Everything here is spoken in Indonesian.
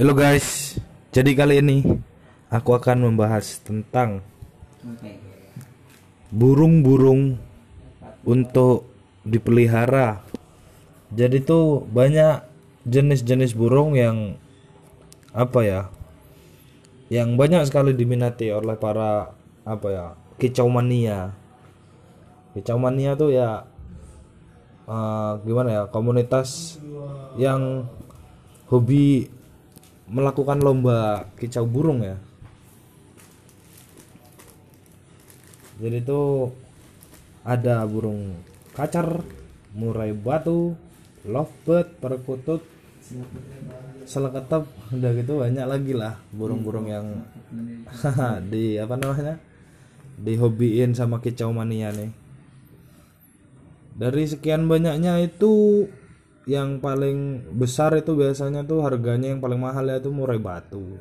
Halo guys, jadi kali ini aku akan membahas tentang burung-burung untuk dipelihara. Jadi tuh banyak jenis-jenis burung yang apa ya? Yang banyak sekali diminati oleh para apa ya? Kicau mania. Kicau mania tuh ya eh, gimana ya? Komunitas yang hobi melakukan lomba kicau burung ya. Jadi itu ada burung kacar, murai batu, lovebird, perkutut, seleketep, udah gitu banyak lagi lah burung-burung yang di apa namanya dihobiin sama kicau mania nih. Dari sekian banyaknya itu yang paling besar itu biasanya tuh harganya yang paling mahal ya itu murai batu